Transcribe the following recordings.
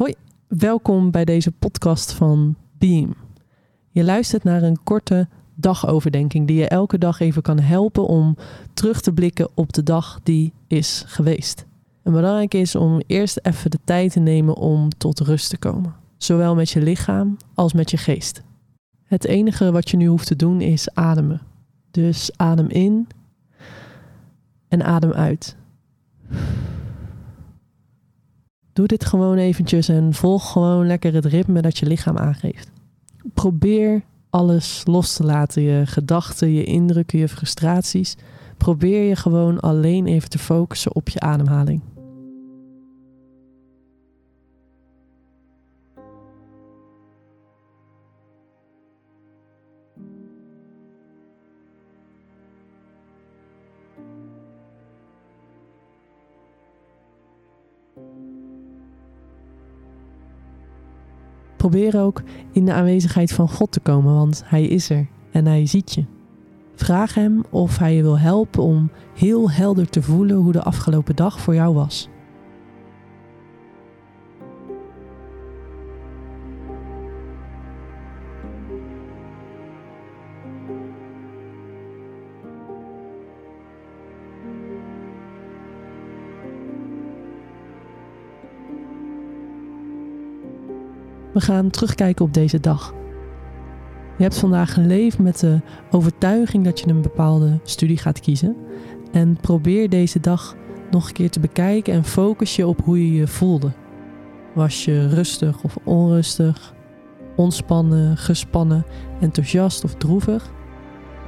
Hoi, welkom bij deze podcast van Beam. Je luistert naar een korte dagoverdenking die je elke dag even kan helpen om terug te blikken op de dag die is geweest. Belangrijk is om eerst even de tijd te nemen om tot rust te komen, zowel met je lichaam als met je geest. Het enige wat je nu hoeft te doen is ademen. Dus adem in en adem uit. Doe dit gewoon eventjes en volg gewoon lekker het ritme dat je lichaam aangeeft. Probeer alles los te laten, je gedachten, je indrukken, je frustraties. Probeer je gewoon alleen even te focussen op je ademhaling. Probeer ook in de aanwezigheid van God te komen, want Hij is er en Hij ziet je. Vraag Hem of Hij je wil helpen om heel helder te voelen hoe de afgelopen dag voor jou was. We gaan terugkijken op deze dag. Je hebt vandaag geleefd met de overtuiging dat je een bepaalde studie gaat kiezen. En probeer deze dag nog een keer te bekijken en focus je op hoe je je voelde. Was je rustig of onrustig? Ontspannen, gespannen, enthousiast of droevig?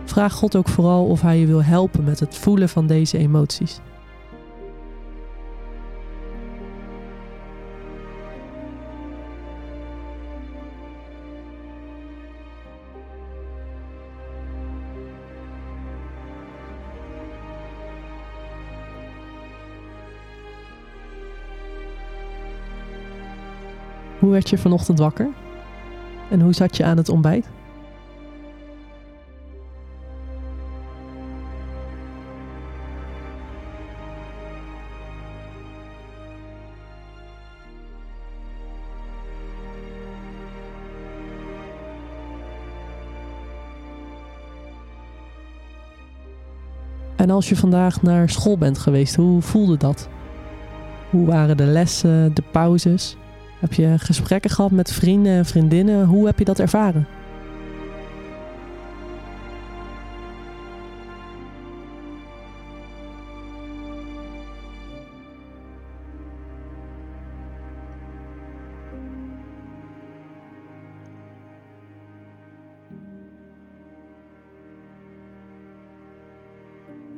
Vraag God ook vooral of Hij je wil helpen met het voelen van deze emoties. Hoe werd je vanochtend wakker? En hoe zat je aan het ontbijt? En als je vandaag naar school bent geweest, hoe voelde dat? Hoe waren de lessen, de pauzes? Heb je gesprekken gehad met vrienden en vriendinnen? Hoe heb je dat ervaren?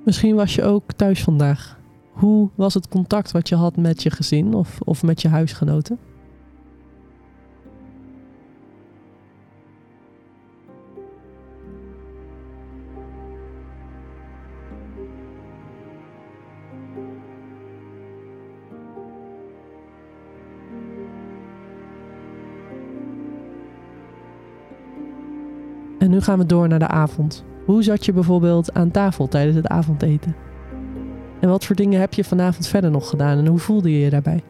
Misschien was je ook thuis vandaag. Hoe was het contact wat je had met je gezin of, of met je huisgenoten? Nu gaan we door naar de avond. Hoe zat je bijvoorbeeld aan tafel tijdens het avondeten? En wat voor dingen heb je vanavond verder nog gedaan en hoe voelde je je daarbij?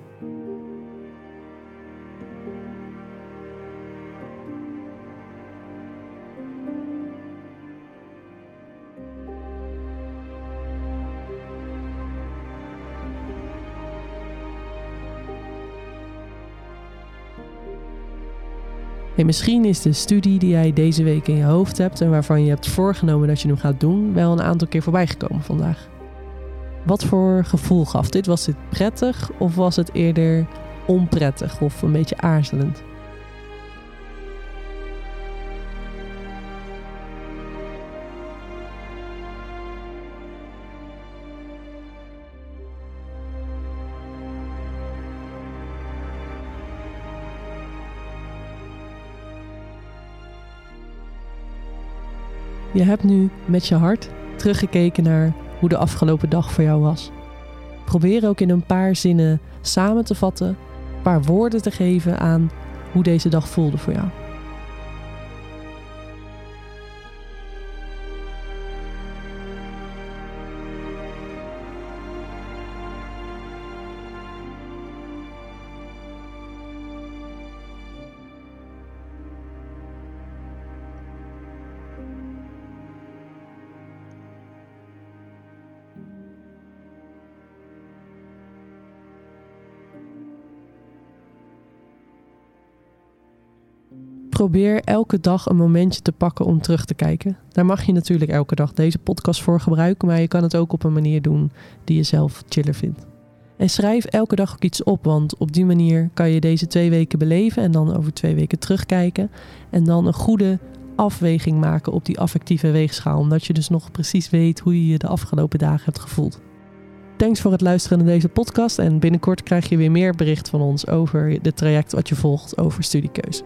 Hey, misschien is de studie die jij deze week in je hoofd hebt en waarvan je hebt voorgenomen dat je hem gaat doen, wel een aantal keer voorbij gekomen vandaag. Wat voor gevoel gaf dit? Was dit prettig of was het eerder onprettig of een beetje aarzelend? Je hebt nu met je hart teruggekeken naar hoe de afgelopen dag voor jou was. Probeer ook in een paar zinnen samen te vatten, een paar woorden te geven aan hoe deze dag voelde voor jou. Probeer elke dag een momentje te pakken om terug te kijken. Daar mag je natuurlijk elke dag deze podcast voor gebruiken, maar je kan het ook op een manier doen die je zelf chiller vindt. En schrijf elke dag ook iets op, want op die manier kan je deze twee weken beleven en dan over twee weken terugkijken. En dan een goede afweging maken op die affectieve weegschaal, omdat je dus nog precies weet hoe je je de afgelopen dagen hebt gevoeld. Thanks voor het luisteren naar deze podcast en binnenkort krijg je weer meer bericht van ons over het traject wat je volgt over studiekeuze.